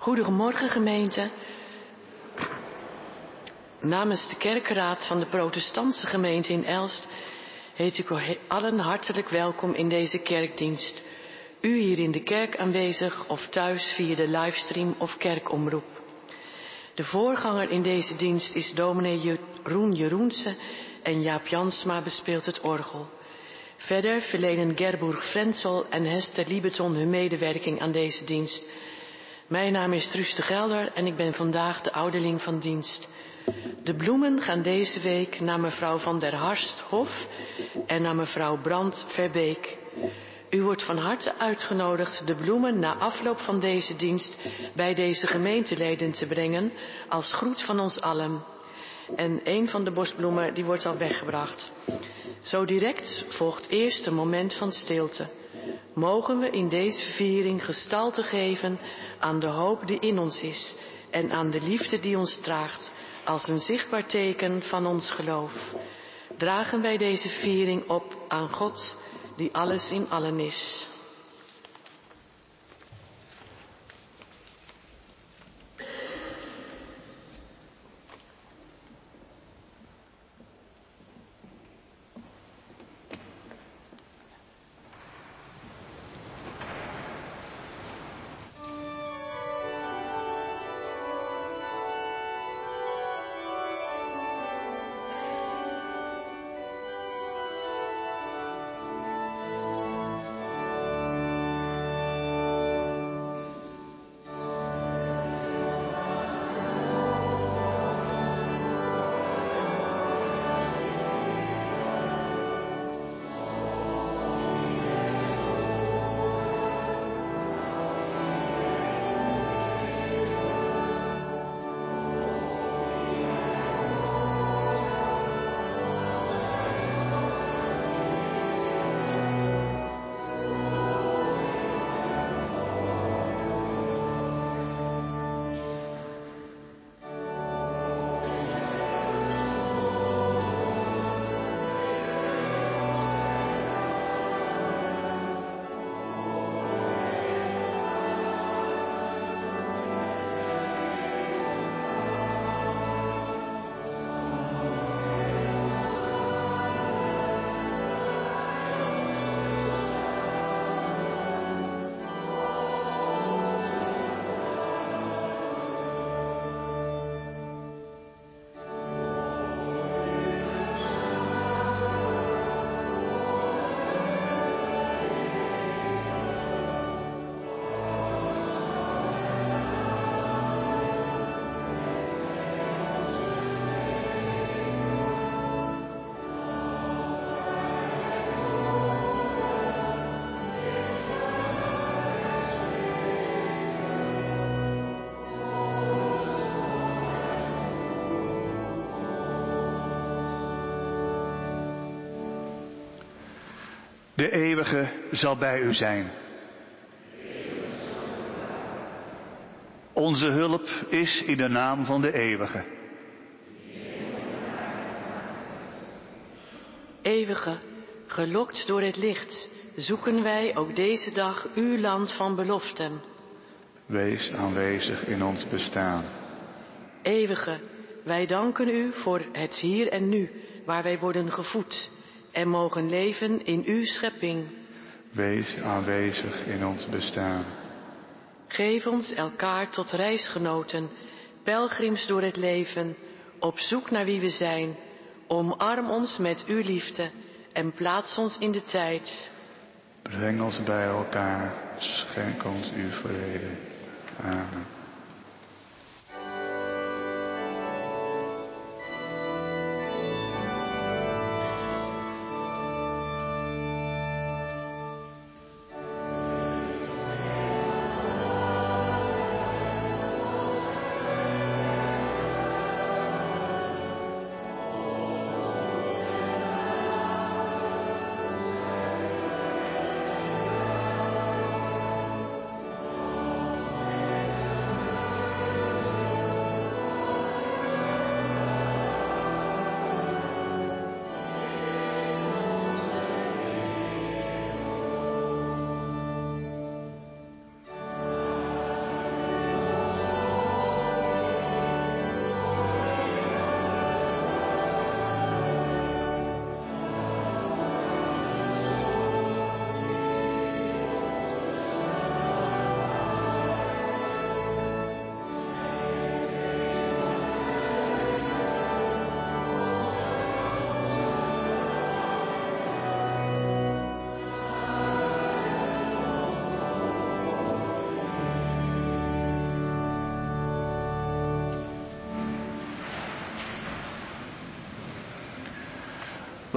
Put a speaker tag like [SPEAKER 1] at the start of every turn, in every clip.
[SPEAKER 1] Goedemorgen gemeente. Namens de kerkenraad van de protestantse gemeente in Elst heet ik u allen hartelijk welkom in deze kerkdienst. U hier in de kerk aanwezig of thuis via de livestream of kerkomroep. De voorganger in deze dienst is dominee Jeroen Jeroense en Jaap Jansma bespeelt het orgel. Verder verlenen Gerburg Frenzel en Hester Liebeton hun medewerking aan deze dienst. Mijn naam is Truus de Gelder en ik ben vandaag de ouderling van dienst. De bloemen gaan deze week naar mevrouw van der Harst Hof en naar mevrouw Brand Verbeek. U wordt van harte uitgenodigd de bloemen na afloop van deze dienst bij deze gemeenteleden te brengen als groet van ons allen. En een van de bosbloemen die wordt al weggebracht. Zo direct volgt eerst een moment van stilte. Mogen we in deze viering gestalte geven aan de hoop die in ons is en aan de liefde die ons draagt als een zichtbaar teken van ons geloof. Dragen wij deze viering op aan God die alles in allen is.
[SPEAKER 2] De eeuwige zal bij u zijn. Onze hulp is in de naam van de eeuwige.
[SPEAKER 1] Eeuwige, gelokt door het licht, zoeken wij ook deze dag uw land van beloften.
[SPEAKER 2] Wees aanwezig in ons bestaan.
[SPEAKER 1] Eeuwige, wij danken u voor het hier en nu, waar wij worden gevoed en mogen leven in uw schepping.
[SPEAKER 2] Wees aanwezig in ons bestaan.
[SPEAKER 1] Geef ons elkaar tot reisgenoten, pelgrims door het leven, op zoek naar wie we zijn. Omarm ons met uw liefde en plaats ons in de tijd.
[SPEAKER 2] Breng ons bij elkaar, schenk ons uw vrede. Amen.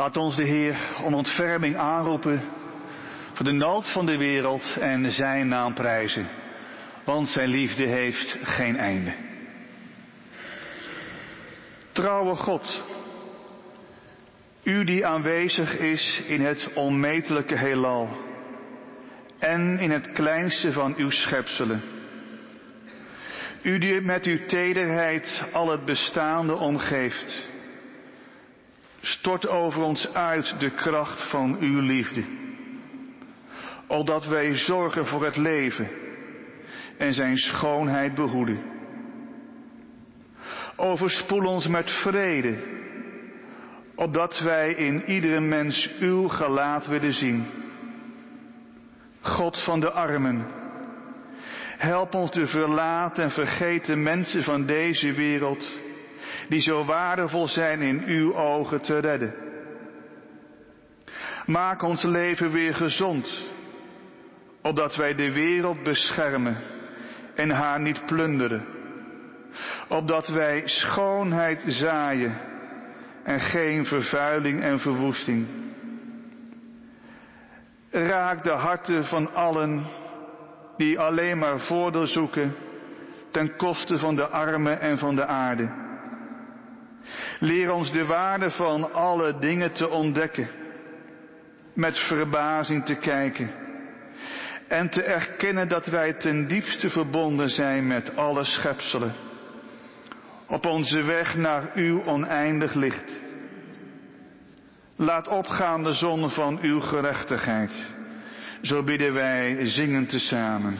[SPEAKER 2] Laat ons de Heer om ontferming aanroepen voor de nood van de wereld en zijn naam prijzen, want zijn liefde heeft geen einde. Trouwe God, u die aanwezig is in het onmetelijke heelal en in het kleinste van uw schepselen. U die met uw tederheid al het bestaande omgeeft. Stort over ons uit de kracht van uw liefde. Opdat wij zorgen voor het leven en zijn schoonheid behoeden. Overspoel ons met vrede, opdat wij in iedere mens uw gelaat willen zien. God van de armen, help ons de verlaten en vergeten mensen van deze wereld, die zo waardevol zijn in uw ogen te redden. Maak ons leven weer gezond, opdat wij de wereld beschermen en haar niet plunderen. Opdat wij schoonheid zaaien en geen vervuiling en verwoesting. Raak de harten van allen die alleen maar voordeel zoeken ten koste van de armen en van de aarde. Leer ons de waarde van alle dingen te ontdekken, met verbazing te kijken en te erkennen dat wij ten diepste verbonden zijn met alle schepselen. Op onze weg naar uw oneindig licht. Laat opgaan de zon van uw gerechtigheid. Zo bidden wij zingend tezamen.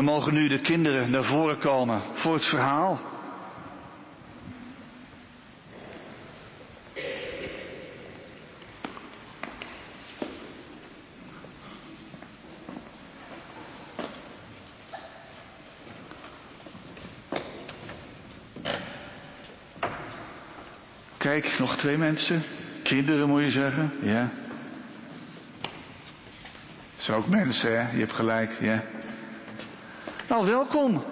[SPEAKER 2] Dan mogen nu de kinderen naar voren komen voor het verhaal. Kijk, nog twee mensen. Kinderen moet je zeggen, ja. Zijn ook mensen, hè? Je hebt gelijk, ja. Nou, welkom.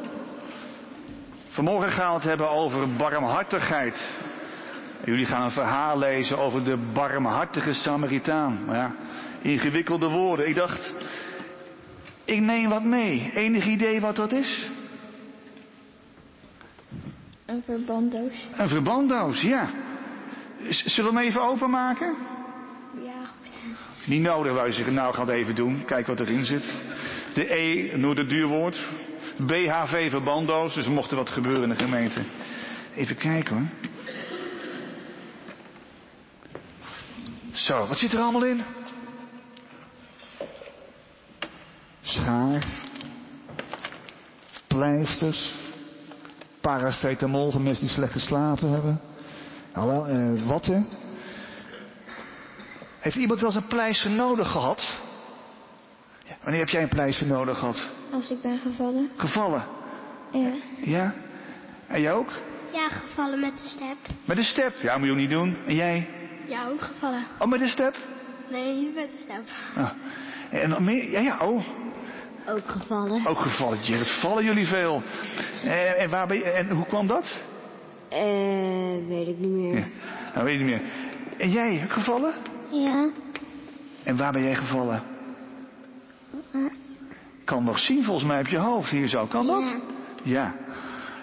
[SPEAKER 2] Vanmorgen gaan we het hebben over barmhartigheid. Jullie gaan een verhaal lezen over de barmhartige Samaritaan. Maar ja, ingewikkelde woorden. Ik dacht, ik neem wat mee. Enig idee wat dat is?
[SPEAKER 3] Een verbanddoos.
[SPEAKER 2] Een verbanddoos, ja. Zullen we hem even openmaken?
[SPEAKER 3] Ja.
[SPEAKER 2] Niet nodig, je zeggen. Nou, ga het even doen. Kijk wat erin zit. De E, noord het duurwoord. BHV verbanddoos, dus mocht er wat gebeuren in de gemeente. Even kijken hoor. Zo, wat zit er allemaal in? Schaar. Pleisters. Paracetamol voor mensen die slecht geslapen hebben. Wel, eh, watten. Heeft iemand wel eens een pleister nodig gehad? Ja, wanneer heb jij een pleister nodig gehad?
[SPEAKER 3] Als ik ben gevallen.
[SPEAKER 2] Gevallen?
[SPEAKER 3] Ja.
[SPEAKER 2] Ja? En jij ook?
[SPEAKER 3] Ja, gevallen met de step.
[SPEAKER 2] Met de step? Ja, moet je ook niet doen. En jij?
[SPEAKER 3] Ja, ook gevallen.
[SPEAKER 2] Oh, met de step?
[SPEAKER 3] Nee, niet met de step.
[SPEAKER 2] Ah. En nog meer? Ja, ja, oh.
[SPEAKER 3] Ook gevallen.
[SPEAKER 2] Ook gevallen. Jee, wat vallen jullie veel. En, en, waar ben je, en hoe kwam dat?
[SPEAKER 3] Eh, weet ik niet meer.
[SPEAKER 2] Ja, nou weet ik niet meer. En jij, gevallen?
[SPEAKER 3] Ja.
[SPEAKER 2] En waar ben jij gevallen? Kan nog zien volgens mij op je hoofd hier zo. Kan dat?
[SPEAKER 3] Ja.
[SPEAKER 2] Ja.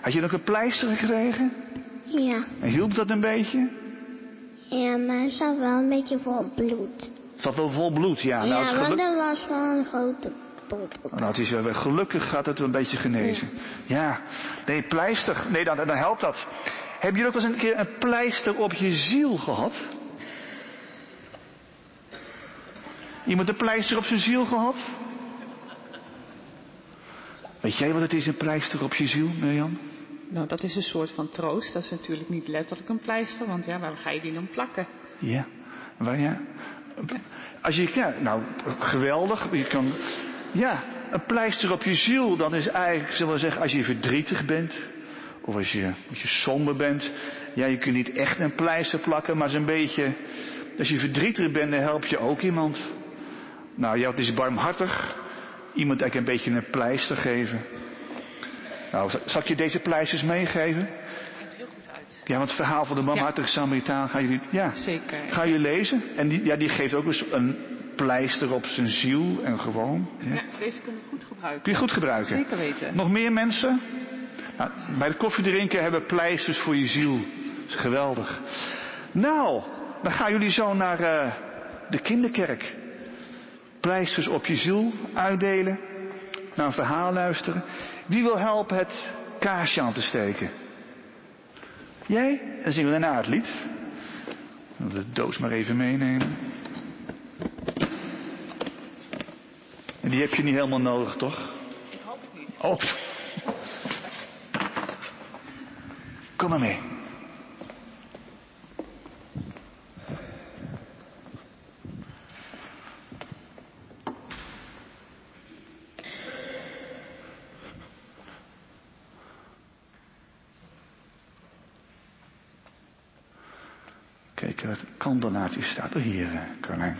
[SPEAKER 2] Had je nog een pleister gekregen?
[SPEAKER 3] Ja.
[SPEAKER 2] En hielp dat een beetje?
[SPEAKER 3] Ja, maar het zat wel een beetje vol bloed.
[SPEAKER 2] Het zat wel vol bloed, ja. nou, het
[SPEAKER 3] ja,
[SPEAKER 2] geluk-
[SPEAKER 3] want er was wel een grote.
[SPEAKER 2] Nou, het is wel, gelukkig gaat het wel een beetje genezen. Ja. Nee, pleister. Nee, dan, dan helpt dat. Hebben jullie ook wel eens een keer een pleister op je ziel gehad? Iemand een pleister op zijn ziel gehad? Weet jij wat het is, een pleister op je ziel, Mirjam?
[SPEAKER 4] Nou, dat is een soort van troost. Dat is natuurlijk niet letterlijk een pleister, want ja, waar ga je die dan plakken?
[SPEAKER 2] Ja. Waar ja? Als je, ja, nou, geweldig. Je kan, ja, een pleister op je ziel, dan is eigenlijk, zullen we zeggen, als je verdrietig bent, of als je, als je somber bent, ja, je kunt niet echt een pleister plakken, maar zo'n beetje, als je verdrietig bent, dan help je ook iemand. Nou, ja, het is barmhartig. Iemand eigenlijk een beetje een pleister geven. Nou, zal ik je deze pleisters meegeven?
[SPEAKER 4] Ziet heel goed uit.
[SPEAKER 2] Ja, want het verhaal van de barmhartige Samaritaan gaan jullie, ja,
[SPEAKER 4] Zeker.
[SPEAKER 2] Ga je lezen? En die, ja, die geeft ook eens een pleister op zijn ziel en gewoon. Ja.
[SPEAKER 4] Ja, deze kunnen we goed gebruiken.
[SPEAKER 2] Kun je goed gebruiken.
[SPEAKER 4] Zeker weten.
[SPEAKER 2] Nog meer mensen? Nou, bij de koffiedrinken hebben pleisters voor je ziel. Dat is geweldig. Nou, dan gaan jullie zo naar eh, de kinderkerk. Pleisters op je ziel uitdelen. Naar een verhaal luisteren. Wie wil helpen het kaarsje aan te steken? Jij? Dan zingen we daarna het lied. De doos maar even meenemen. En die heb je niet helemaal nodig, toch?
[SPEAKER 4] Ik hoop het niet.
[SPEAKER 2] Oh. Kom maar mee. Kijk, het kandelaartje staat er hier, eh, Carlijn.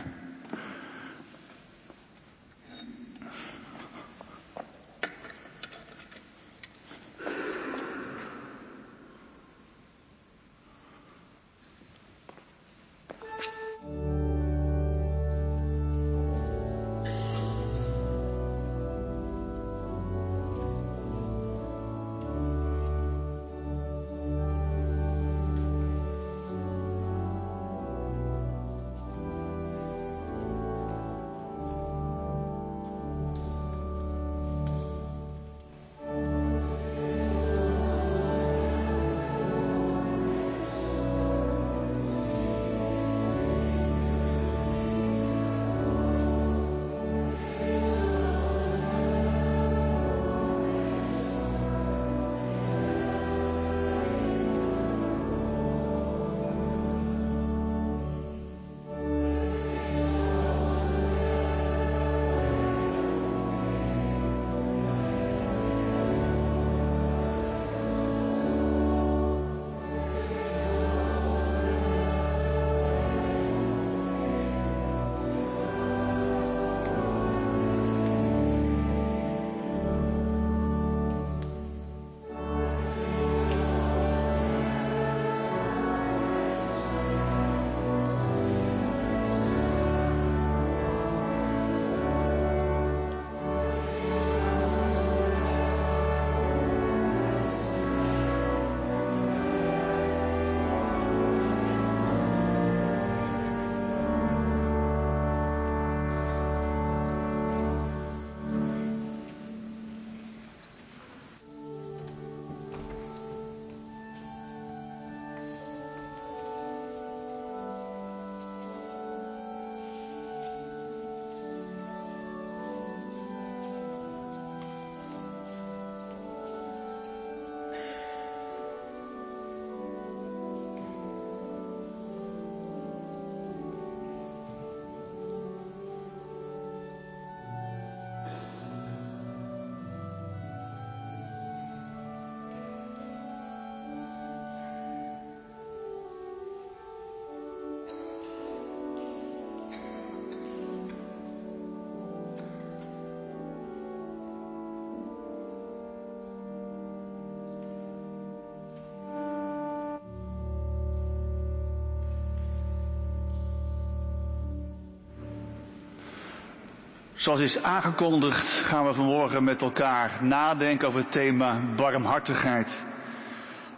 [SPEAKER 2] Zoals is aangekondigd gaan we vanmorgen met elkaar nadenken over het thema barmhartigheid.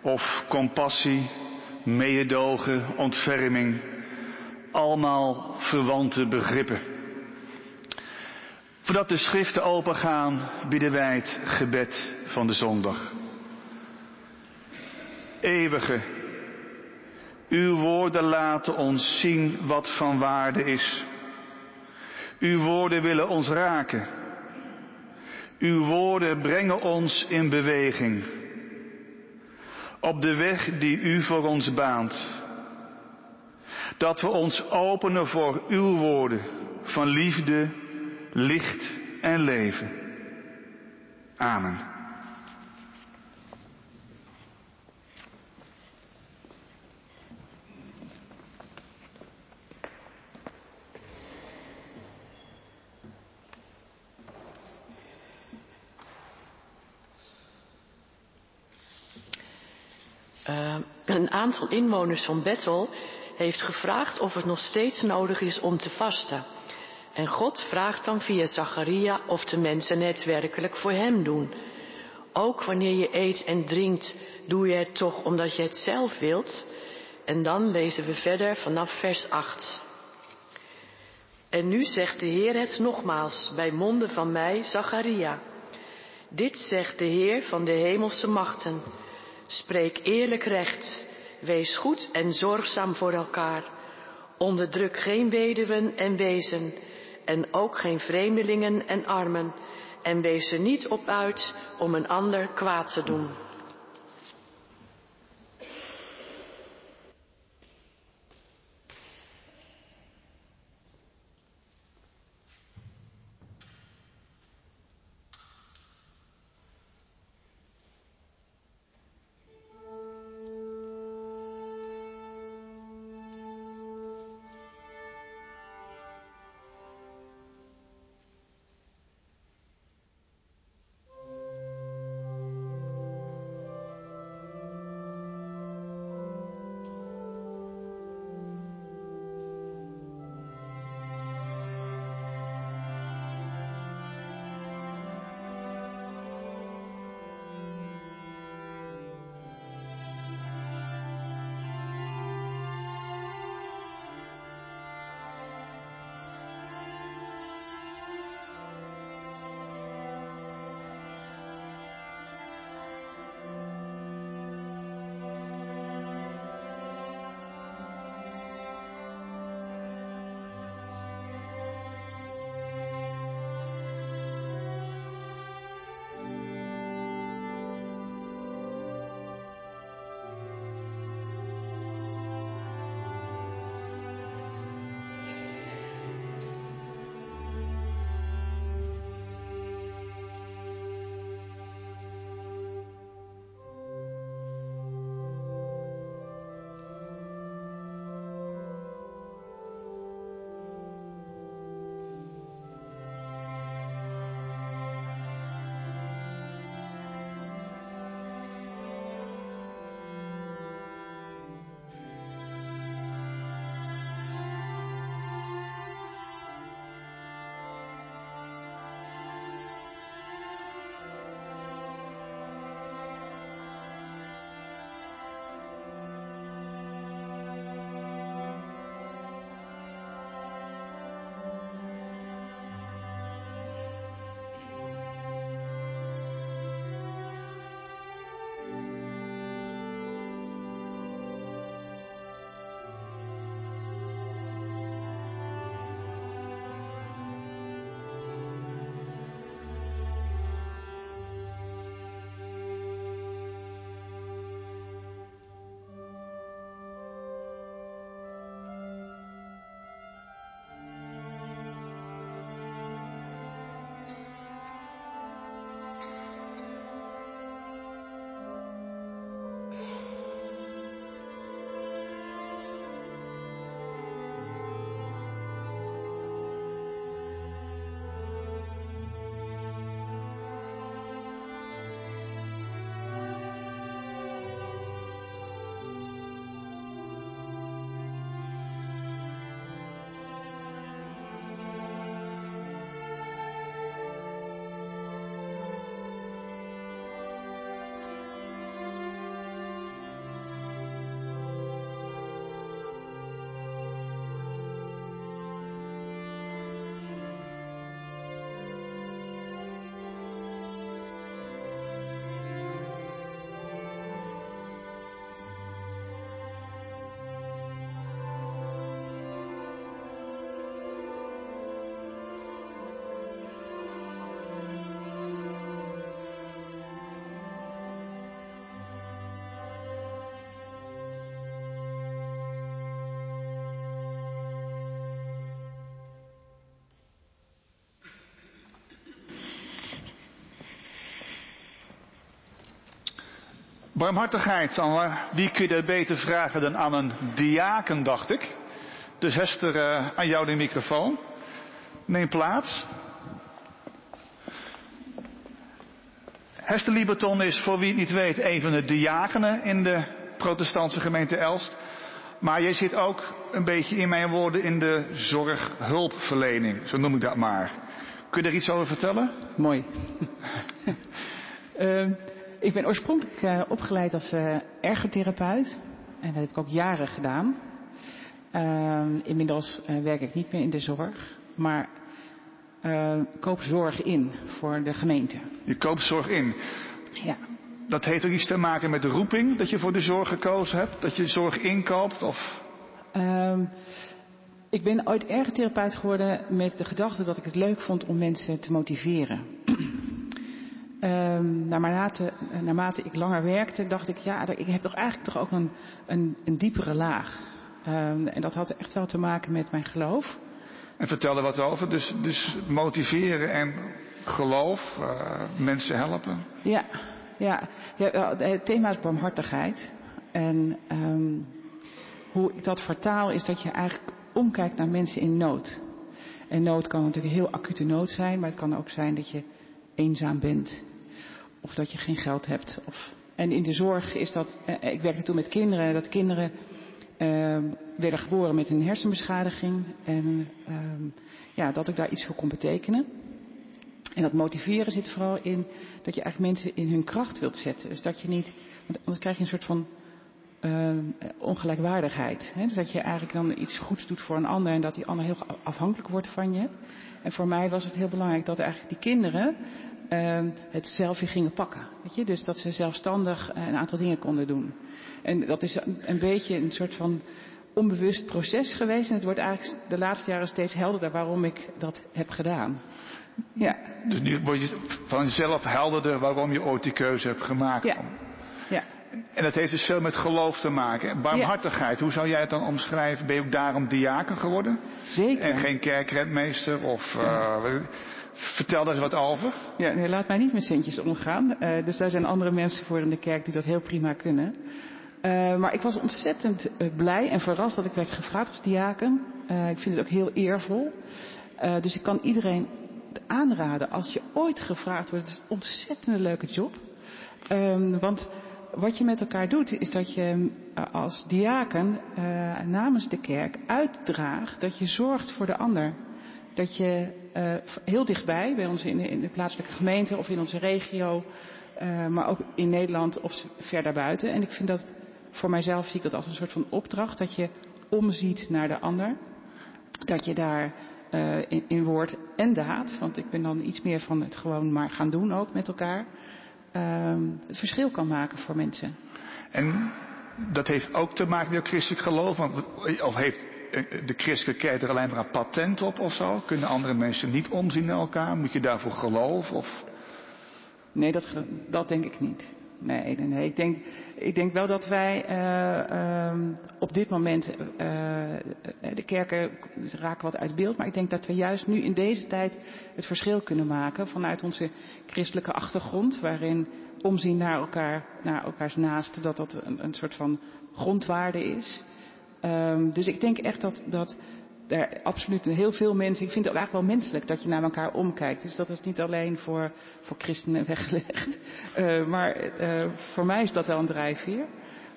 [SPEAKER 2] Of compassie, meedogen, ontferming. Allemaal verwante begrippen. Voordat de schriften opengaan, bidden wij het gebed van de zondag. Eeuwige, uw woorden laten ons zien wat van waarde is. Uw woorden willen ons raken. Uw woorden brengen ons in beweging. Op de weg die u voor ons baant. Dat we ons openen voor uw woorden van liefde, licht en leven. Amen.
[SPEAKER 1] Uh, een aantal inwoners van Bethel heeft gevraagd of het nog steeds nodig is om te vasten. En God vraagt dan via Zacharia of de mensen het werkelijk voor hem doen. Ook wanneer je eet en drinkt, doe je het toch omdat je het zelf wilt. En dan lezen we verder vanaf vers 8. En nu zegt de Heer het nogmaals bij monden van mij, Zacharia. Dit zegt de Heer van de hemelse machten. Spreek eerlijk recht. Wees goed en zorgzaam voor elkaar. Onderdruk geen weduwen en wezen. En ook geen vreemdelingen en armen. En wees er niet op uit om een ander kwaad te doen.
[SPEAKER 2] Barmhartigheid, aan wie kun je dat beter vragen dan aan een diaken, dacht ik. Dus Hester, uh, aan jou de microfoon. Neem plaats. Hester Lieberton is, voor wie het niet weet, een van de diakenen in de protestantse gemeente Elst. Maar jij zit ook een beetje in mijn woorden in de zorghulpverlening, zo noem ik dat maar. Kun je er iets over vertellen?
[SPEAKER 5] Mooi. uh, ik ben oorspronkelijk uh, opgeleid als uh, ergotherapeut. En dat heb ik ook jaren gedaan. inmiddels werk ik niet meer in de zorg. Maar koop zorg in voor de gemeente.
[SPEAKER 2] Je koopt zorg in?
[SPEAKER 5] Ja.
[SPEAKER 2] Dat heeft ook iets te maken met de roeping dat je voor de zorg gekozen hebt? Dat je zorg inkoopt? Of...
[SPEAKER 5] Ik ben ooit ergotherapeut geworden met de gedachte dat ik het leuk vond om mensen te motiveren. Um, naarmate, naarmate ik langer werkte, dacht ik, ja, ik heb toch eigenlijk toch ook een, een, een diepere laag. Um, en dat had echt wel te maken met mijn geloof.
[SPEAKER 2] En vertel er wat over. Dus, dus motiveren en geloof, uh, mensen helpen.
[SPEAKER 5] Ja, ja, ja, het thema is barmhartigheid. En um, hoe ik dat vertaal is dat je eigenlijk omkijkt naar mensen in nood. En nood kan natuurlijk heel acute nood zijn, maar het kan ook zijn dat je eenzaam bent. Of dat je geen geld hebt. Of... En in de zorg is dat, eh, ik werkte toen met kinderen, dat kinderen uh, werden geboren met een hersenbeschadiging. En uh, ja, dat ik daar iets voor kon betekenen. En dat motiveren zit vooral in dat je eigenlijk mensen in hun kracht wilt zetten. Dus dat je niet, want anders krijg je een soort van uh, ongelijkwaardigheid. Hè? Dus dat je eigenlijk dan iets goeds doet voor een ander en dat die ander heel afhankelijk wordt van je. En voor mij was het heel belangrijk dat eigenlijk die kinderen het zelf weer gingen pakken. Weet je? Dus dat ze zelfstandig een aantal dingen konden doen. En dat is een beetje een soort van onbewust proces geweest. En het wordt eigenlijk de laatste jaren steeds helderder waarom ik dat heb gedaan. Ja.
[SPEAKER 2] Dus nu word je van jezelf helderder waarom je ooit die keuze hebt gemaakt.
[SPEAKER 5] Ja. ja.
[SPEAKER 2] En dat heeft dus veel met geloof te maken. Barmhartigheid, ja. hoe zou jij het dan omschrijven? Ben je ook daarom diaken geworden?
[SPEAKER 5] Zeker.
[SPEAKER 2] En geen kerkredmeester of... Ja. Uh, vertel daar wat over.
[SPEAKER 5] Ja, nee, laat mij niet met centjes omgaan. Uh, dus daar zijn andere mensen voor in de kerk die dat heel prima kunnen. Uh, maar ik was ontzettend blij en verrast dat ik werd gevraagd als diaken. ik vind het ook heel eervol. dus ik kan iedereen aanraden als je ooit gevraagd wordt. Het is een ontzettend leuke job. Um, want wat je met elkaar doet, is dat je als diaken namens de kerk uitdraagt dat je zorgt voor de ander. Dat je uh, heel dichtbij, bij ons in de, in de, plaatselijke gemeente of in onze regio, uh, maar ook in Nederland of verder buiten. En ik vind dat, voor mijzelf zie ik dat als een soort van opdracht, dat je omziet naar de ander. Dat je daar in, in woord en daad, want ik ben dan iets meer van het gewoon maar gaan doen ook met elkaar uh, het verschil kan maken voor mensen.
[SPEAKER 2] En dat heeft ook te maken met christelijk geloof? Of heeft de christelijke kerk er alleen maar een patent op of zo? Kunnen andere mensen niet omzien naar elkaar? Moet je daarvoor geloven? Of...
[SPEAKER 5] Nee, dat, dat denk ik niet. Nee, nee. Ik, denk, ik denk wel dat wij uh, uh, op dit moment, uh, de kerken raken wat uit beeld, maar ik denk dat we juist nu in deze tijd het verschil kunnen maken vanuit onze christelijke achtergrond, waarin omzien naar elkaar, naar elkaars naasten, dat dat een soort van grondwaarde is. Um, dus ik denk echt dat, dat er absoluut heel veel mensen, ik vind het eigenlijk wel menselijk dat je naar elkaar omkijkt. Dus dat is niet alleen voor, voor christenen weggelegd. Uh, maar uh, voor mij is dat wel een drijfveer.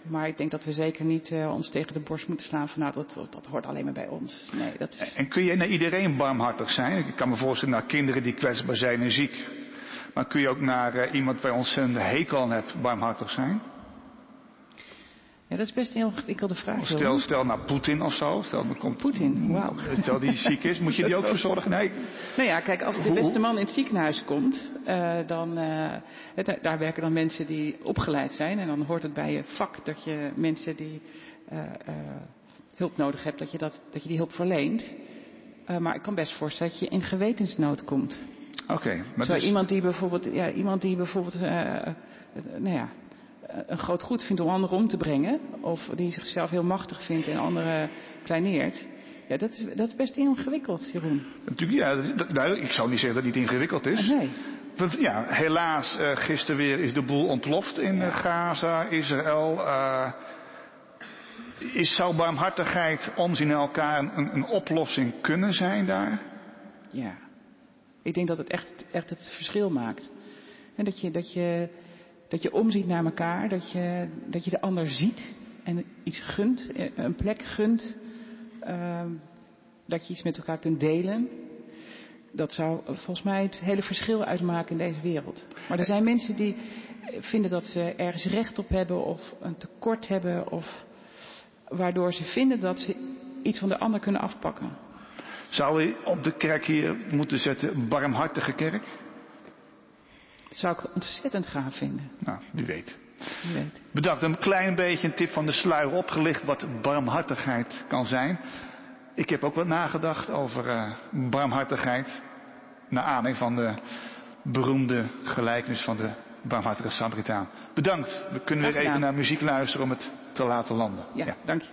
[SPEAKER 5] Maar ik denk dat we zeker niet uh, ons tegen de borst moeten slaan van nou, dat, dat hoort alleen maar bij ons. Nee, dat is...
[SPEAKER 2] En kun je naar iedereen barmhartig zijn? Ik kan me voorstellen naar kinderen die kwetsbaar zijn en ziek. Maar kun je ook naar iemand waar ons een hekel aan hebt barmhartig zijn?
[SPEAKER 5] Ja, dat is best een heel ingewikkelde vraag.
[SPEAKER 2] Stel, stel nou Poetin of zo. Stel, dan komt
[SPEAKER 5] Poetin, wauw.
[SPEAKER 2] Stel die ziek is, moet je die ook verzorgen? Nee.
[SPEAKER 5] Nou ja, kijk, als de beste man in het ziekenhuis komt, uh, dan, uh, daar werken dan mensen die opgeleid zijn. En dan hoort het bij je vak dat je mensen die uh, hulp nodig hebt, dat je, dat, dat je die hulp verleent. maar ik kan best voorstellen dat je in gewetensnood komt.
[SPEAKER 2] Oké. Okay,
[SPEAKER 5] maar Zo dus... iemand die bijvoorbeeld, ja, iemand die bijvoorbeeld, nou ja, een groot goed vindt om anderen om te brengen, of die zichzelf heel machtig vindt en anderen kleineert. Ja, dat is, dat is best ingewikkeld, Jeroen.
[SPEAKER 2] Natuurlijk, ja. Dat, nou, ik zou niet zeggen dat het niet ingewikkeld is.
[SPEAKER 5] Nee.
[SPEAKER 2] Ja, helaas, uh, gisteren weer is de boel ontploft in ja. Gaza, Israël. Uh, is, zou barmhartigheid, omzien naar elkaar, een, een oplossing kunnen zijn daar?
[SPEAKER 5] Ja, ik denk dat het echt, echt het verschil maakt. En dat je, dat, je, dat je omziet naar elkaar, dat je, dat je de ander ziet en iets gunt, een plek gunt, uh, dat je iets met elkaar kunt delen. Dat zou volgens mij het hele verschil uitmaken in deze wereld. Maar er zijn mensen die vinden dat ze ergens recht op hebben of een tekort hebben of waardoor ze vinden dat ze iets van de ander kunnen afpakken.
[SPEAKER 2] Zou u op de kerk hier moeten zetten barmhartige kerk?
[SPEAKER 5] Dat zou ik ontzettend gaaf vinden.
[SPEAKER 2] Nou, wie weet.
[SPEAKER 5] Wie weet.
[SPEAKER 2] Bedankt. Een klein beetje een tip van de sluier opgelicht wat barmhartigheid kan zijn. Ik heb ook wat nagedacht over uh, barmhartigheid. Naar aanleiding van de beroemde gelijkenis van de barmhartige Samaritaan. Bedankt. We kunnen weer even naar muziek luisteren om het te laten landen.
[SPEAKER 5] Ja, ja. dank je.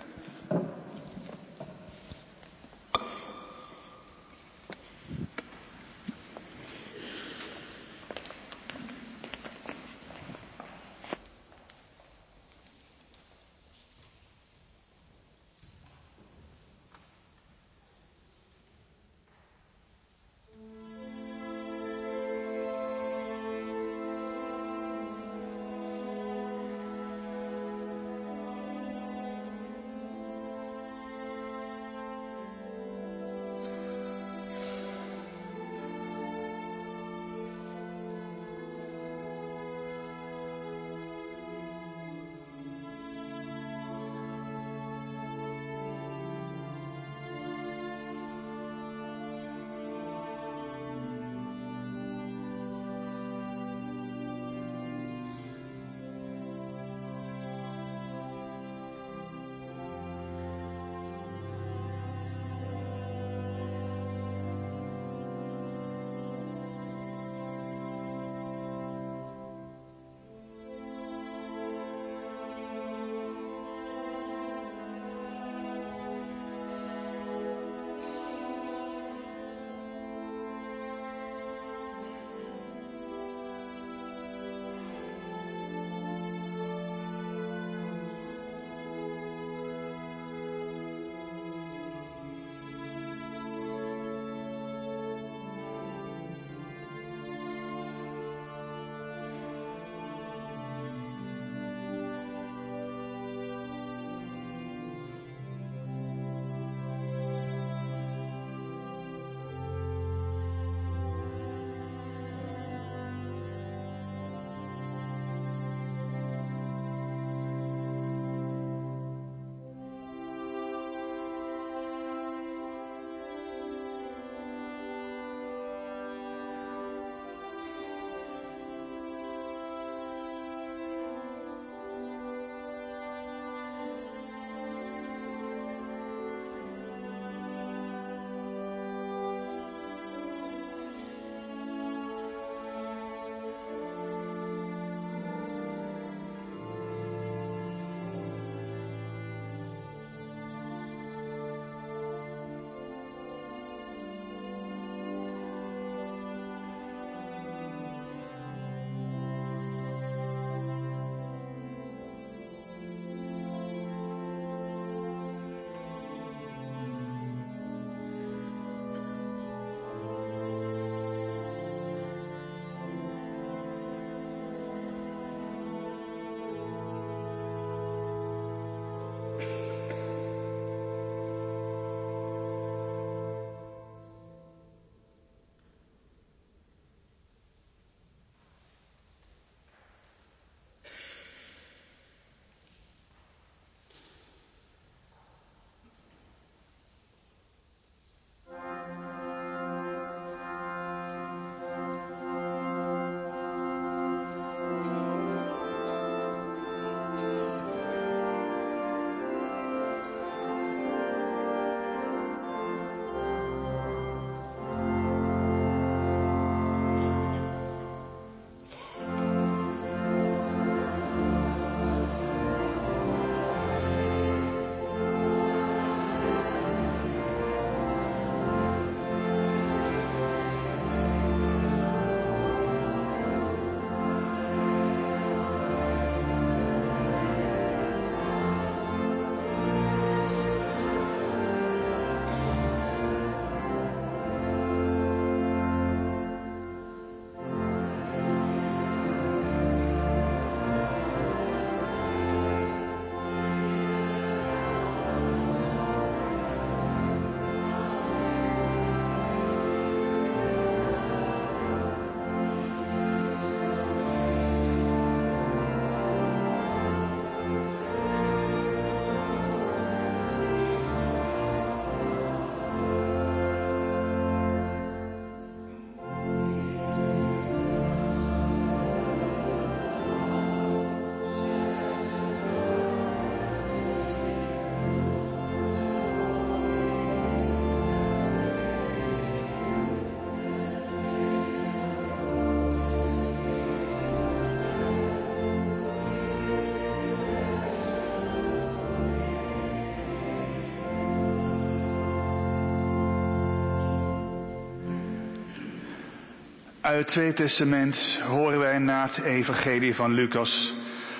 [SPEAKER 2] Uit het Tweede Testament horen wij na het Evangelie van Lucas,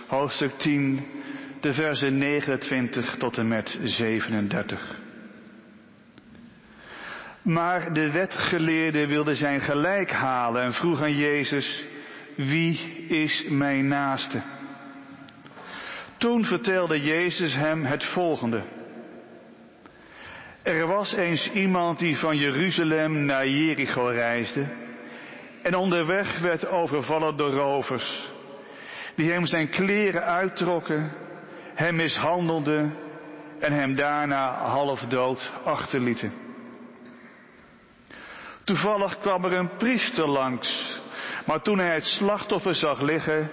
[SPEAKER 2] hoofdstuk 10, de versen 29 tot en met 37. Maar de wetgeleerde wilde zijn gelijk halen en vroeg aan Jezus, wie is mijn naaste? Toen vertelde Jezus hem het volgende. Er was eens iemand die van Jeruzalem naar Jericho reisde en onderweg werd overvallen door rovers, die hem zijn kleren uittrokken, hem mishandelden en hem daarna half dood achterlieten. Toevallig kwam er een priester langs, maar toen hij het slachtoffer zag liggen,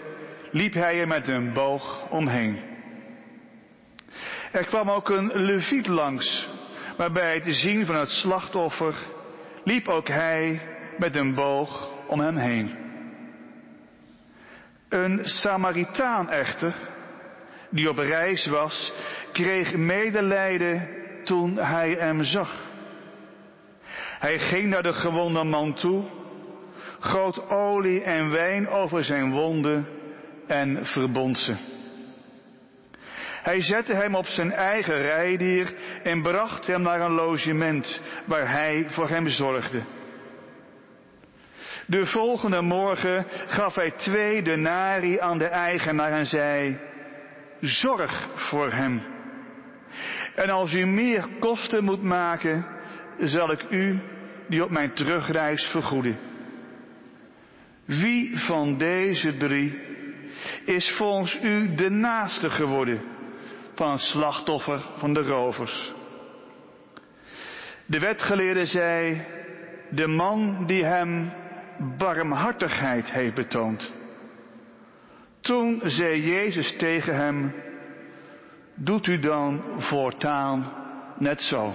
[SPEAKER 2] liep hij er met een boog omheen. Er kwam ook een leviet langs, maar bij het zien van het slachtoffer liep ook hij met een boog om hem heen. Een Samaritaan echter, die op reis was, kreeg medelijden toen hij hem zag. Hij ging naar de gewonde man toe, goot olie en wijn over zijn wonden en verbond ze. Hij zette hem op zijn eigen rijdier en bracht hem naar een logement waar hij voor hem zorgde. De volgende morgen gaf hij twee denari aan de eigenaar en zei, zorg voor hem. En als u meer kosten moet maken, zal ik u die op mijn terugreis vergoeden. Wie van deze drie is volgens u de naaste geworden van het slachtoffer van de rovers? De wetgeleerde zei, de man die hem barmhartigheid heeft betoond. Toen zei Jezus tegen hem, doet u dan voortaan net zo.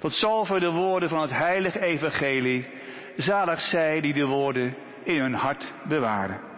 [SPEAKER 2] Tot zover de woorden van het heilige evangelie. Zalig zij die de woorden in hun hart bewaren.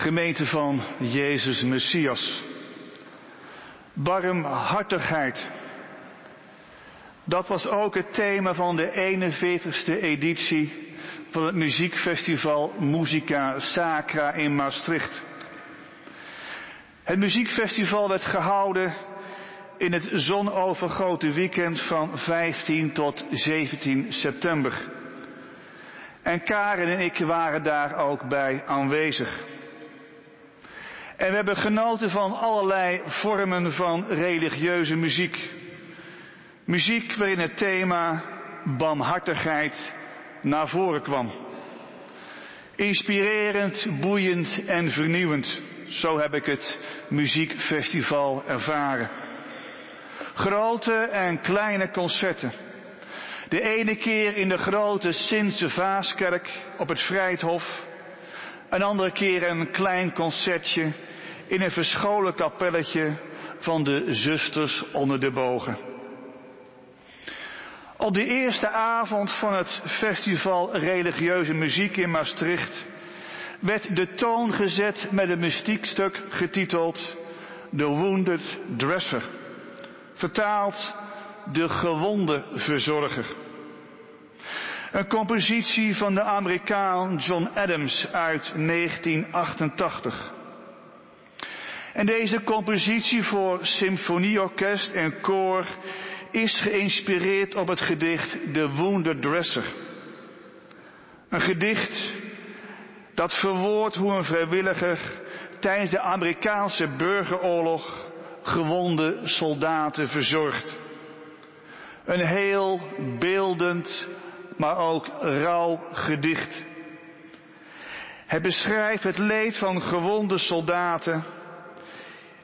[SPEAKER 2] Gemeente van Jezus Messias. Barmhartigheid. Dat was ook het thema van de 41ste editie van het muziekfestival Musica Sacra in Maastricht. Het muziekfestival werd gehouden in het zonovergoten weekend van 15 tot 17 september. En Karen en ik waren daar ook bij aanwezig. En we hebben genoten van allerlei vormen van religieuze muziek. Muziek waarin het thema barmhartigheid naar voren kwam. Inspirerend, boeiend en vernieuwend. Zo heb ik het muziekfestival ervaren. Grote en kleine concerten. De ene keer in de grote Sintse Vaaskerk op het Vrijthof. Een andere keer een klein concertje in een verscholen kapelletje van de zusters onder de bogen. Op de eerste avond van het festival Religieuze Muziek in Maastricht werd de toon gezet met een mystiekstuk getiteld The Wounded Dresser. Vertaald De Gewonde Verzorger. Een compositie van de Amerikaan John Adams uit 1988. En deze compositie voor symfonieorkest en koor is geïnspireerd op het gedicht The Wounded Dresser. Een gedicht dat verwoordt hoe een vrijwilliger tijdens de Amerikaanse burgeroorlog gewonde soldaten verzorgt. Een heel beeldend, maar ook rauw gedicht. Het beschrijft het leed van gewonde soldaten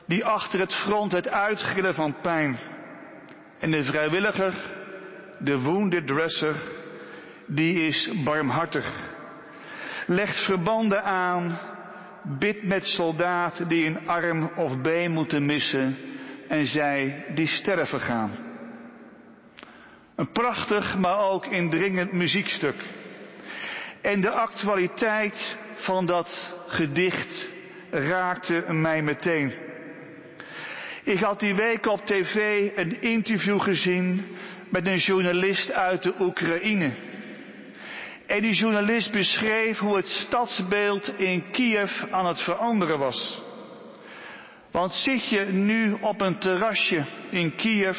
[SPEAKER 2] die achter het front het uitgillen van pijn. En de vrijwilliger, de wounded dresser, die is barmhartig. Legt verbanden aan, bidt met soldaten die een arm of been moeten missen en zij die sterven gaan. Een prachtig, maar ook indringend muziekstuk. En de actualiteit van dat gedicht raakte mij meteen. Ik had die week op tv een interview gezien met een journalist uit de Oekraïne. En die journalist beschreef hoe het stadsbeeld in Kiev aan het veranderen was. Want zit je nu op een terrasje in Kiev,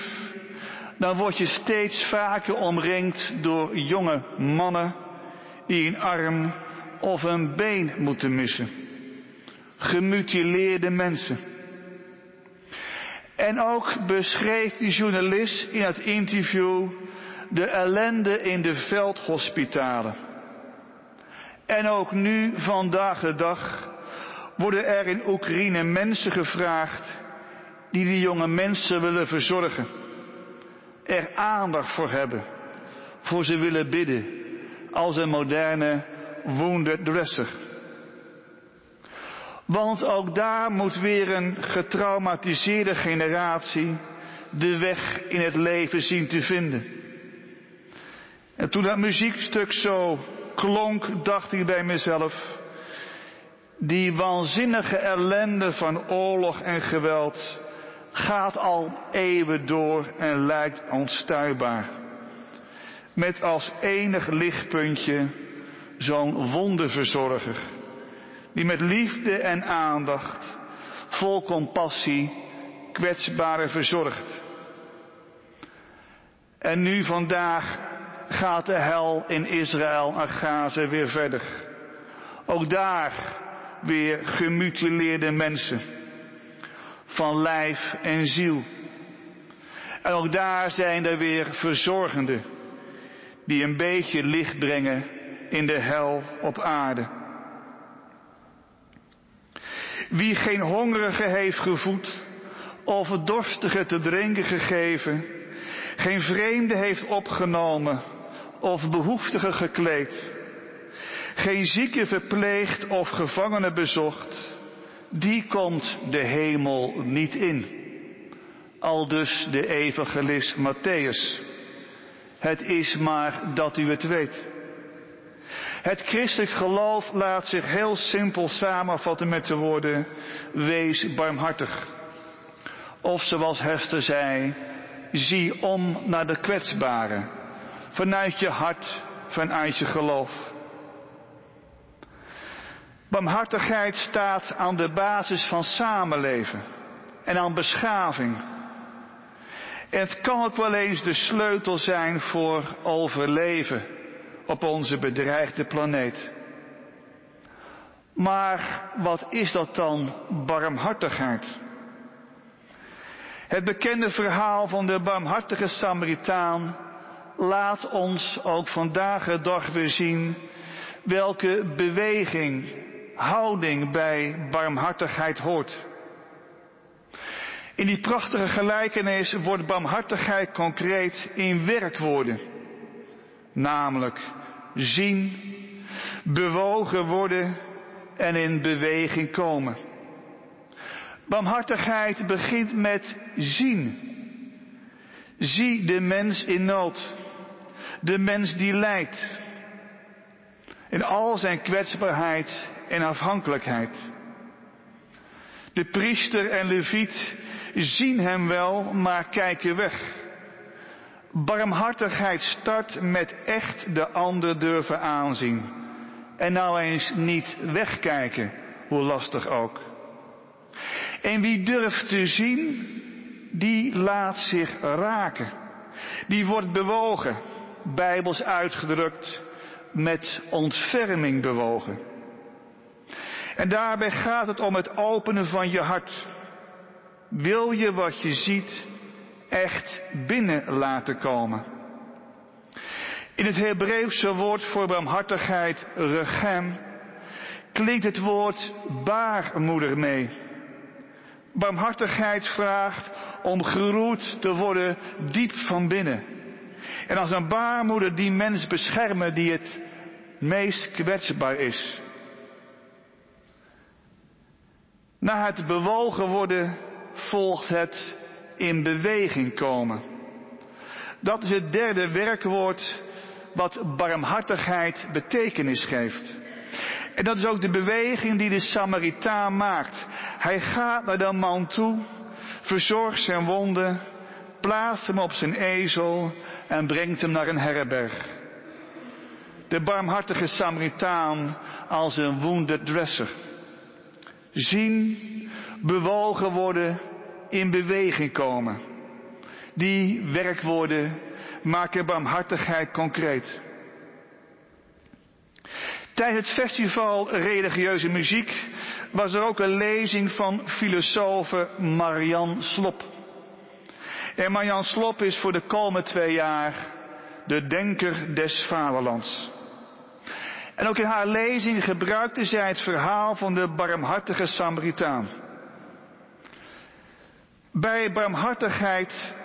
[SPEAKER 2] dan word je steeds vaker omringd door jonge mannen die een arm of een been moeten missen. Gemutileerde mensen. En ook beschreef die journalist in het interview de ellende in de veldhospitalen. En ook nu, vandaag de dag, worden er in Oekraïne mensen gevraagd die die jonge mensen willen verzorgen. Er aandacht voor hebben, voor ze willen bidden, als een moderne wounded dresser. Want ook daar moet weer een getraumatiseerde generatie de weg in het leven zien te vinden. En toen dat muziekstuk zo klonk, dacht ik bij mezelf, die waanzinnige ellende van oorlog en geweld gaat al eeuwen door en lijkt onstuitbaar. Met als enig lichtpuntje zo'n wonderverzorger die met liefde en aandacht, vol compassie, kwetsbare verzorgt. En nu vandaag gaat de hel in Israël en Gaza weer verder. Ook daar weer gemutileerde mensen. Van lijf en ziel. En ook daar zijn er weer verzorgenden. Die een beetje licht brengen in de hel op aarde. Wie geen hongerige heeft gevoed of dorstige te drinken gegeven, geen vreemde heeft opgenomen of behoeftige gekleed, geen zieke verpleegd of gevangene bezocht, die komt de hemel niet in. Aldus de evangelist Matthäus. Het is maar dat u het weet. Het christelijk geloof laat zich heel simpel samenvatten met de woorden, wees barmhartig. Of zoals Hester zei, zie om naar de kwetsbaren, vanuit je hart, vanuit je geloof. Barmhartigheid staat aan de basis van samenleven en aan beschaving. En het kan ook wel eens de sleutel zijn voor overleven op onze bedreigde planeet. Maar wat is dat dan barmhartigheid? Het bekende verhaal van de barmhartige Samaritaan laat ons ook vandaag de dag weer zien welke beweging, houding bij barmhartigheid hoort. In die prachtige gelijkenis wordt barmhartigheid concreet in werkwoorden. Namelijk zien, bewogen worden en in beweging komen. Barmhartigheid begint met zien. Zie de mens in nood. De mens die lijdt. In al zijn kwetsbaarheid en afhankelijkheid. De priester en leviet zien hem wel, maar kijken weg. Barmhartigheid start met echt de ander durven aanzien. En nou eens niet wegkijken, hoe lastig ook. En wie durft te zien, die laat zich raken. Die wordt bewogen, bijbels uitgedrukt, met ontferming bewogen. En daarbij gaat het om het openen van je hart. Wil je wat je ziet echt binnen laten komen? In het Hebreeuwse woord voor barmhartigheid, regem, klinkt het woord baarmoeder mee. Barmhartigheid vraagt om geroerd te worden diep van binnen. En als een baarmoeder die mens beschermen die het meest kwetsbaar is. Na het bewogen worden volgt het in beweging komen. Dat is het derde werkwoord wat barmhartigheid betekenis geeft. En dat is ook de beweging die de Samaritaan maakt. Hij gaat naar de man toe, verzorgt zijn wonden, plaatst hem op zijn ezel en brengt hem naar een herberg. De barmhartige Samaritaan als een wounded dresser. Zien, bewogen worden, in beweging komen. Die werkwoorden maken barmhartigheid concreet. Tijdens het festival Religieuze Muziek was er ook een lezing van filosofe Marian Slop. En Marian Slop is voor de komende twee jaar de denker des vaderlands. En ook in haar lezing gebruikte zij het verhaal van de barmhartige Samaritaan. Bij barmhartigheid,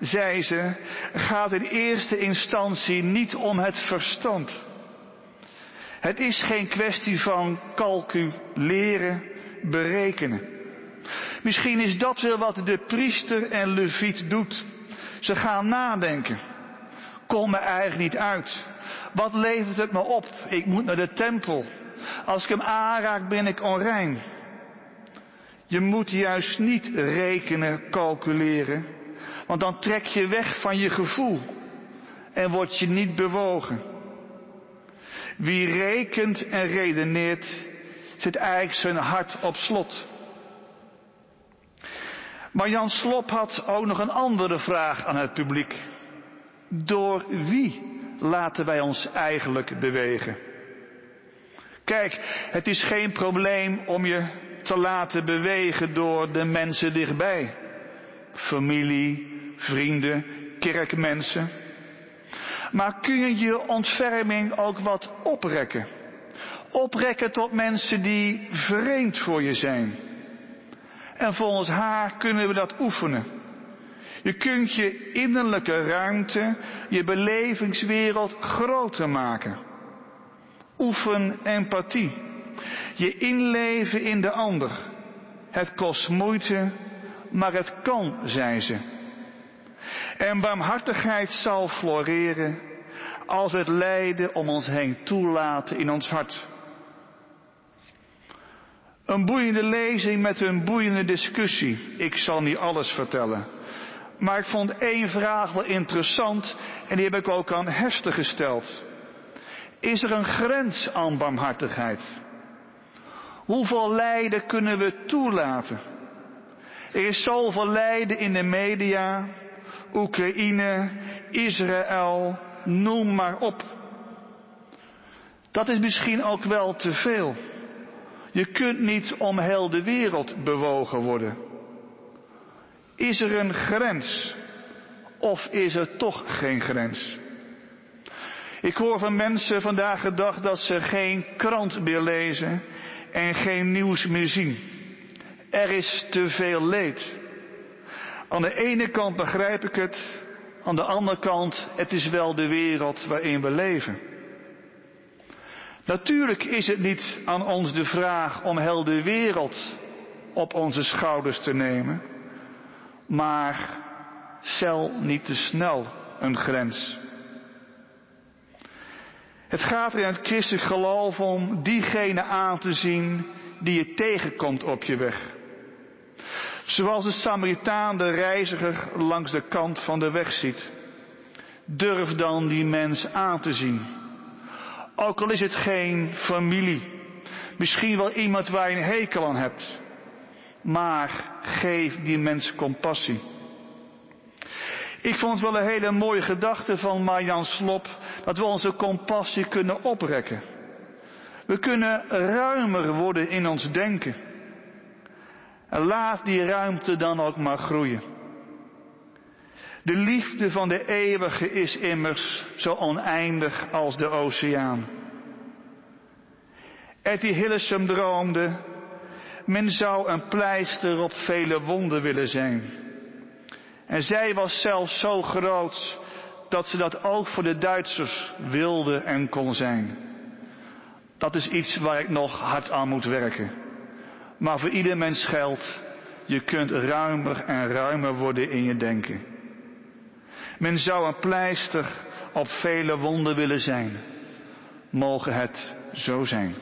[SPEAKER 2] zei ze, gaat in eerste instantie niet om het verstand. Het is geen kwestie van calculeren, berekenen. Misschien is dat wel wat de priester en leviet doet. Ze gaan nadenken. Kom me eigenlijk niet uit. Wat levert het me op? Ik moet naar de tempel. Als ik hem aanraak ben ik onrein. Je moet juist niet rekenen, calculeren. Want dan trek je weg van je gevoel. En word je niet bewogen. Wie rekent en redeneert, zit eigenlijk zijn hart op slot. Maar Jan Slop had ook nog een andere vraag aan het publiek. Door wie laten wij ons eigenlijk bewegen? Kijk, het is geen probleem om je te laten bewegen door de mensen dichtbij. Familie, vrienden, kerkmensen. Maar kun je je ontferming ook wat oprekken? Oprekken tot mensen die vreemd voor je zijn. En volgens haar kunnen we dat oefenen. Je kunt je innerlijke ruimte, je belevingswereld groter maken. Oefen empathie. Je inleven in de ander. Het kost moeite, maar het kan, zei ze. En barmhartigheid zal floreren als het lijden om ons heen toelaten in ons hart. Een boeiende lezing met een boeiende discussie. Ik zal niet alles vertellen. Maar ik vond één vraag wel interessant en die heb ik ook aan Hester gesteld. Is er een grens aan barmhartigheid? Hoeveel lijden kunnen we toelaten? Er is zoveel lijden in de media, Oekraïne, Israël, noem maar op. Dat is misschien ook wel te veel. Je kunt niet om heel de wereld bewogen worden. Is er een grens? Of is er toch geen grens? Ik hoor van mensen vandaag de dag dat ze geen krant meer lezen en geen nieuws meer zien. Er is te veel leed. Aan de ene kant begrijp ik het, aan de andere kant, het is wel de wereld waarin we leven. Natuurlijk is het niet aan ons de vraag om heel de wereld op onze schouders te nemen, maar stel niet te snel een grens. Het gaat er in het christelijk geloof om diegene aan te zien die je tegenkomt op je weg. Zoals de Samaritaan de reiziger langs de kant van de weg ziet. Durf dan die mens aan te zien. Ook al is het geen familie. Misschien wel iemand waar je een hekel aan hebt. Maar geef die mens compassie. Ik vond wel een hele mooie gedachte van Marjan Slop dat we onze compassie kunnen oprekken. We kunnen ruimer worden in ons denken. En laat die ruimte dan ook maar groeien. De liefde van de eeuwige is immers zo oneindig als de oceaan. Etty Hillesum droomde, men zou een pleister op vele wonden willen zijn. En zij was zelfs zo groot dat ze dat ook voor de Duitsers wilde en kon zijn. Dat is iets waar ik nog hard aan moet werken. Maar voor ieder mens geldt, je kunt ruimer en ruimer worden in je denken. Men zou een pleister op vele wonden willen zijn. Mogen het zo zijn.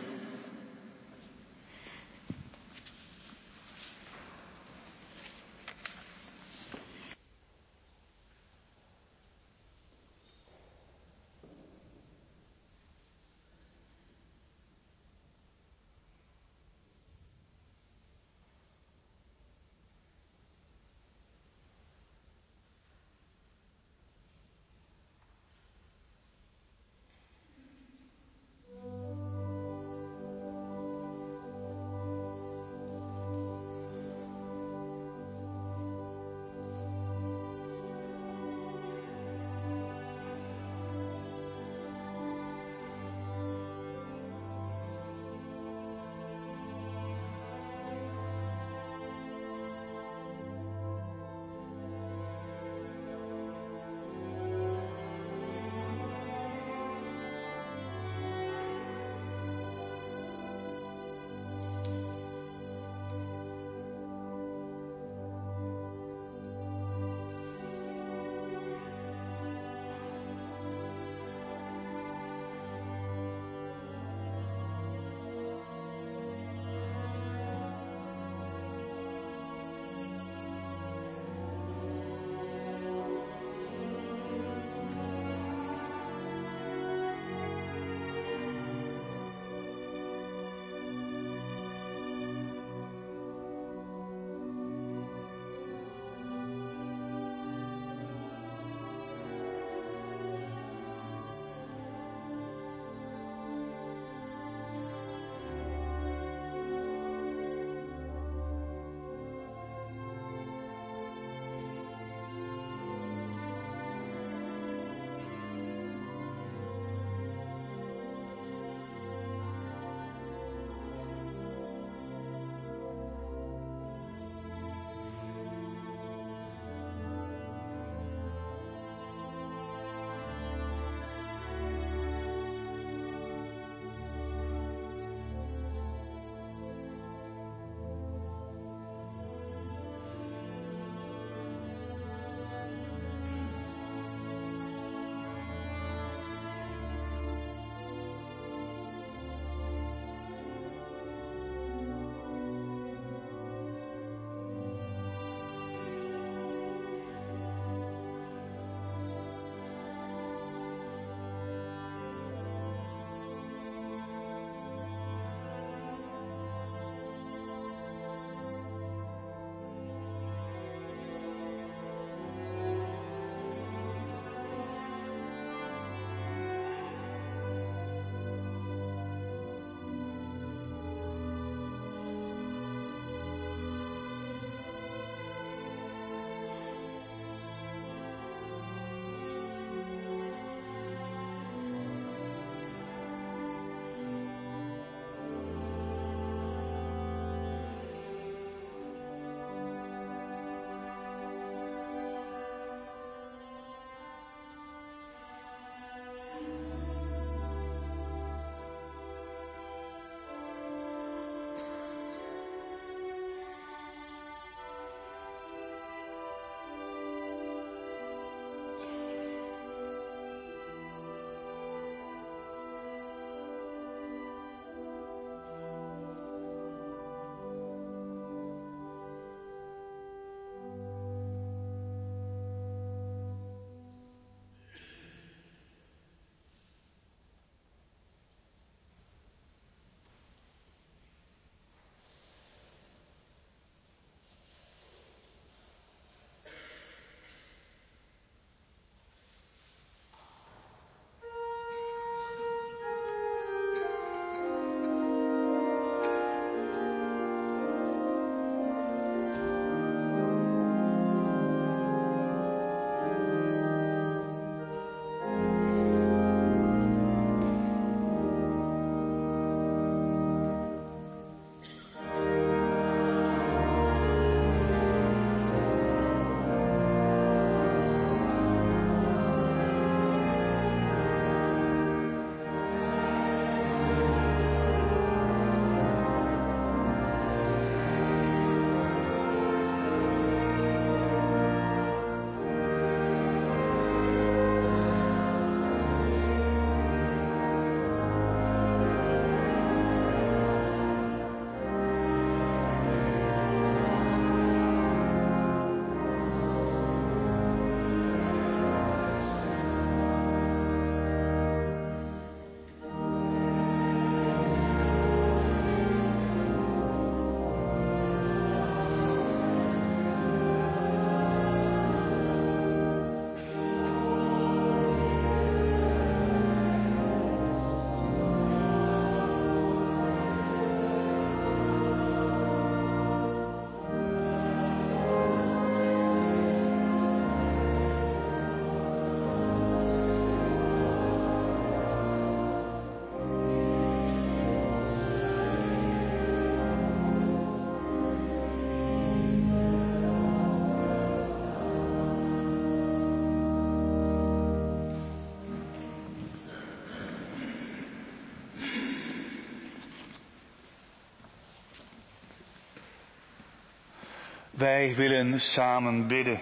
[SPEAKER 2] Wij willen samen bidden.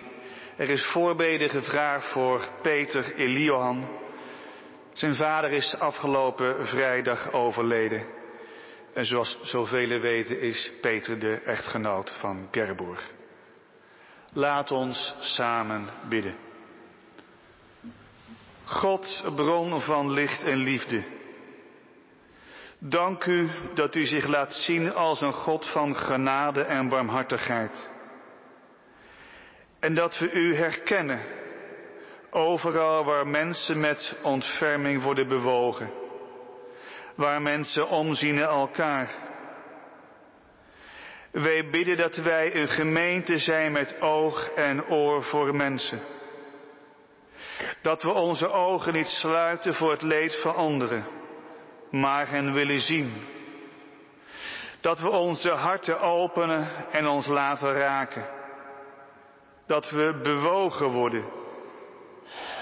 [SPEAKER 2] Er is voorbeden gevraagd voor Peter Eliohan. Zijn vader is afgelopen vrijdag overleden. En zoals zoveel weten is Peter de echtgenoot van Gerburg. Laat ons samen bidden. God, bron van licht en liefde. Dank u dat u zich laat zien als een God van genade en barmhartigheid. En dat we u herkennen overal waar mensen met ontferming worden bewogen. Waar mensen omzien naar elkaar. Wij bidden dat wij een gemeente zijn met oog en oor voor mensen. Dat we onze ogen niet sluiten voor het leed van anderen, maar hen willen zien. Dat we onze harten openen en ons laten raken. Dat we bewogen worden.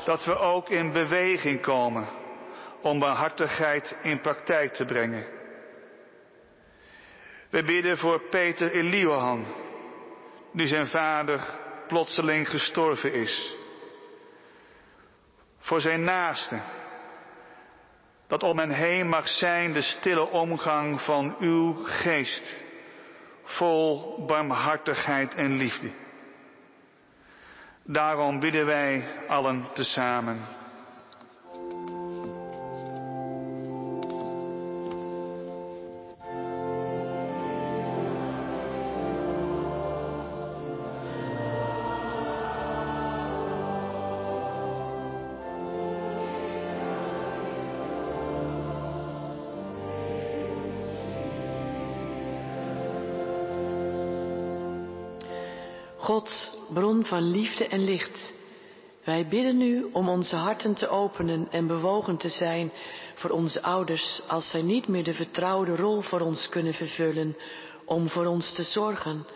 [SPEAKER 2] Dat we ook in beweging komen om barmhartigheid in praktijk te brengen. We bidden voor Peter Eliohan, die zijn vader plotseling gestorven is. Voor zijn naasten, dat om hen heen mag zijn de stille omgang van uw geest, vol barmhartigheid en liefde. Daarom bidden wij allen tezamen.
[SPEAKER 1] Van liefde en licht, wij bidden u om onze harten te openen en bewogen te zijn voor onze ouders als zij niet meer de vertrouwde rol voor ons kunnen vervullen om voor ons te zorgen,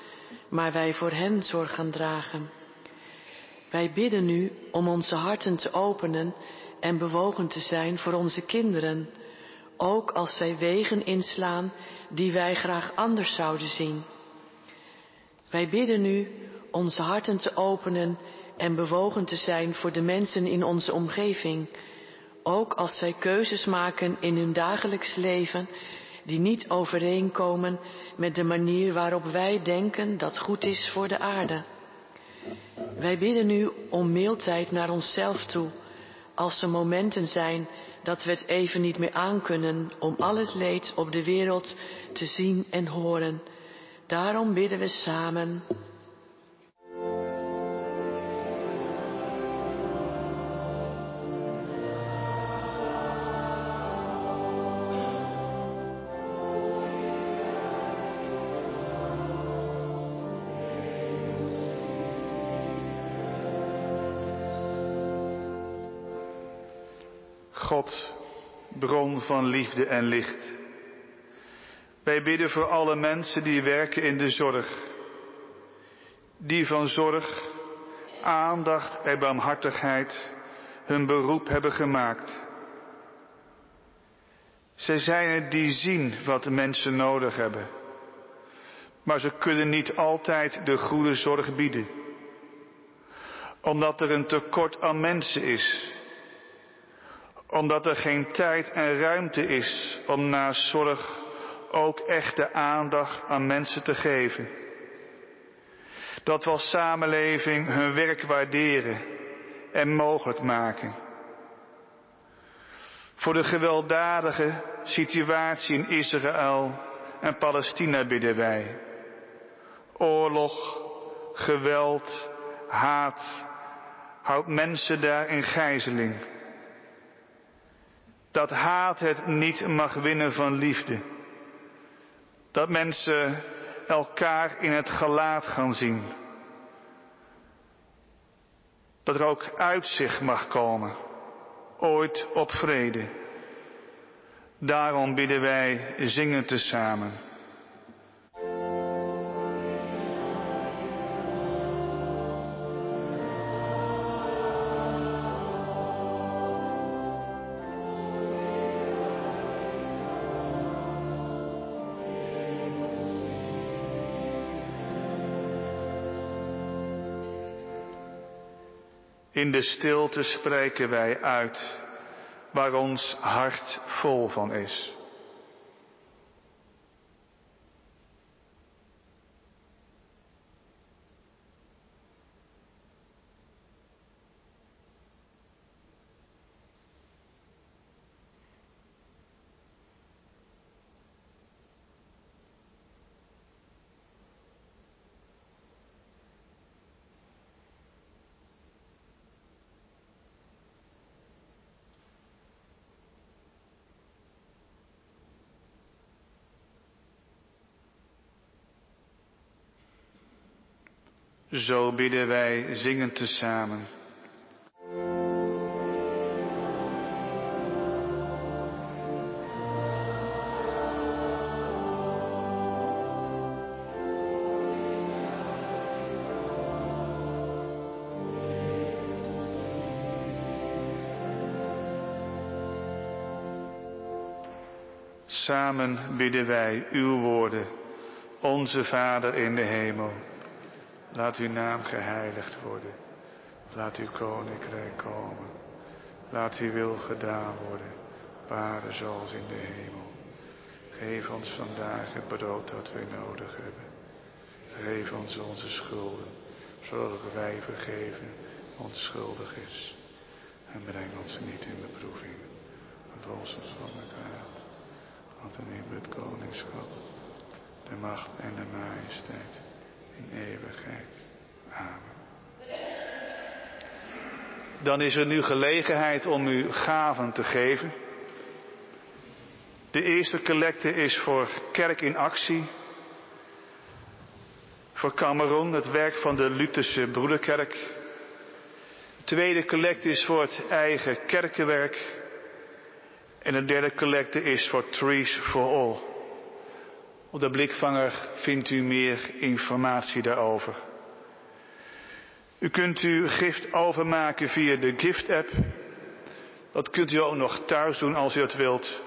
[SPEAKER 1] maar wij voor hen zorg gaan dragen. Wij bidden u om onze harten te openen en bewogen te zijn voor onze kinderen, ook als zij wegen inslaan die wij graag anders zouden zien. Wij bidden u onze harten te openen en bewogen te zijn voor de mensen in onze omgeving, ook als zij keuzes maken in hun dagelijks leven die niet overeenkomen met de manier waarop wij denken dat goed is voor de aarde. Wij bidden u om meeltijd naar onszelf toe, als er momenten zijn dat we het even niet meer aankunnen om al het leed op de wereld te zien en horen. Daarom bidden we samen.
[SPEAKER 2] Bron van liefde en licht. Wij bidden voor alle mensen die werken in de zorg. Die van zorg, aandacht en barmhartigheid hun beroep hebben gemaakt. Zij zijn het die zien wat de mensen nodig hebben. Maar ze kunnen niet altijd de goede zorg bieden. Omdat er een tekort aan mensen is omdat er geen tijd en ruimte is om naast zorg ook echte aandacht aan mensen te geven. Dat we samenleving hun werk waarderen en mogelijk maken. Voor de gewelddadige situatie in Israël en Palestina bidden wij. Oorlog, geweld, haat houdt mensen daar in gijzeling dat haat het niet mag winnen van liefde. Dat mensen elkaar in het gelaat gaan zien. Dat er ook uitzicht mag komen, ooit op vrede. Daarom bidden wij zingen te In de stilte spreken wij uit waar ons hart vol van is. Zo bidden wij zingend tezamen. Samen bidden wij uw woorden, onze Vader in de hemel. Laat uw naam geheiligd worden. Laat uw koninkrijk komen. Laat uw wil gedaan worden, waar zoals in de hemel. Geef ons vandaag het brood dat we nodig hebben. Geef ons onze schulden, zodat wij vergeven ons schuldig is. En breng ons niet in beproeving, maar los ons van de kwaad. Want in u het koningschap, de macht en de majesteit in eeuwigheid. Amen. Dan is er nu gelegenheid om u gaven te geven. De eerste collecte is voor Kerk in Actie. Voor Cameroen, het werk van de Lutherse Broederkerk. De tweede collecte is voor het eigen kerkenwerk. En de derde collecte is voor Trees for All. Op de blikvanger vindt u meer informatie daarover. U kunt uw gift overmaken via de Gift app. Dat kunt u ook nog thuis doen als u het wilt.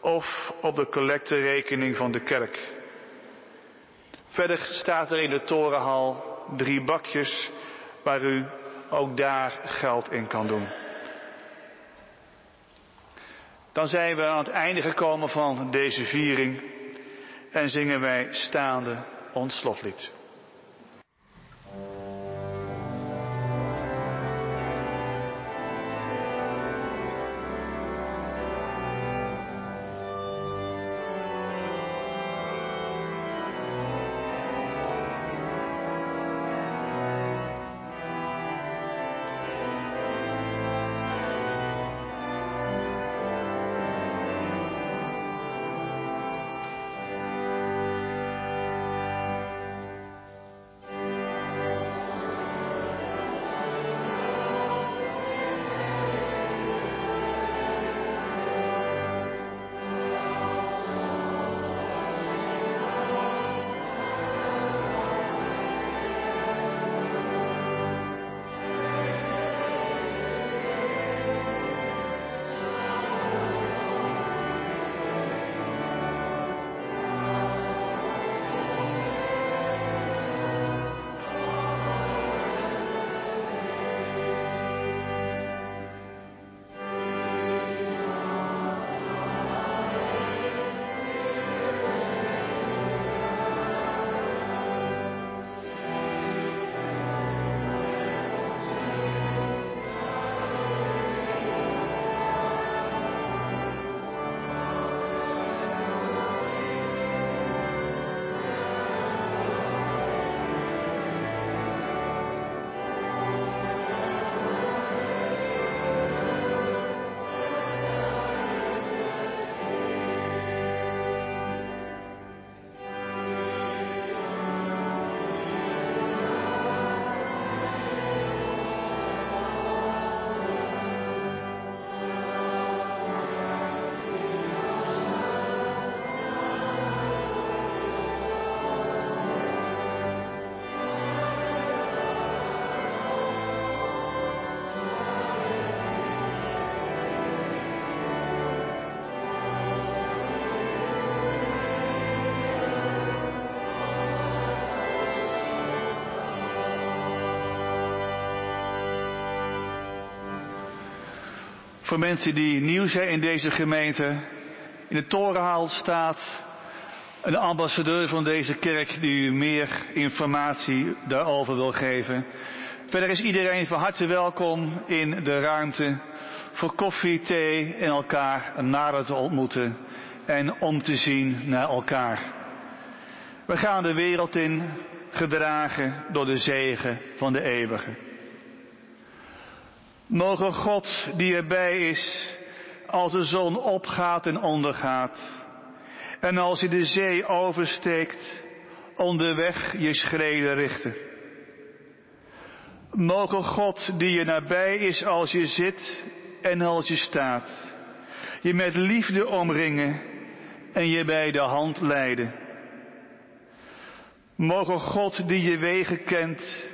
[SPEAKER 2] Of op de collecterekening van de kerk. Verder staat er in de torenhal drie bakjes waar u ook daar geld in kan doen. Dan zijn we aan het einde gekomen van deze viering en zingen wij staande ons slotlied. Voor mensen die nieuw zijn in deze gemeente, in de torenhaal staat een ambassadeur van deze kerk die u meer informatie daarover wil geven. Verder is iedereen van harte welkom in de ruimte voor koffie, thee en elkaar nader te ontmoeten en om te zien naar elkaar. We gaan de wereld in, gedragen door de zegen van de eeuwige. Mogen God die erbij is als de zon opgaat en ondergaat en als je de zee oversteekt onderweg je schreden richten. Mogen God die je nabij is als je zit en als je staat, je met liefde omringen en je bij de hand leiden. Mogen God die je wegen kent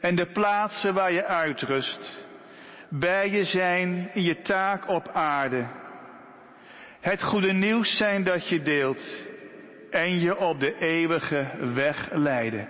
[SPEAKER 2] en de plaatsen waar je uitrust, bij je zijn in je taak op aarde. Het goede nieuws zijn dat je deelt en je op de eeuwige weg leiden.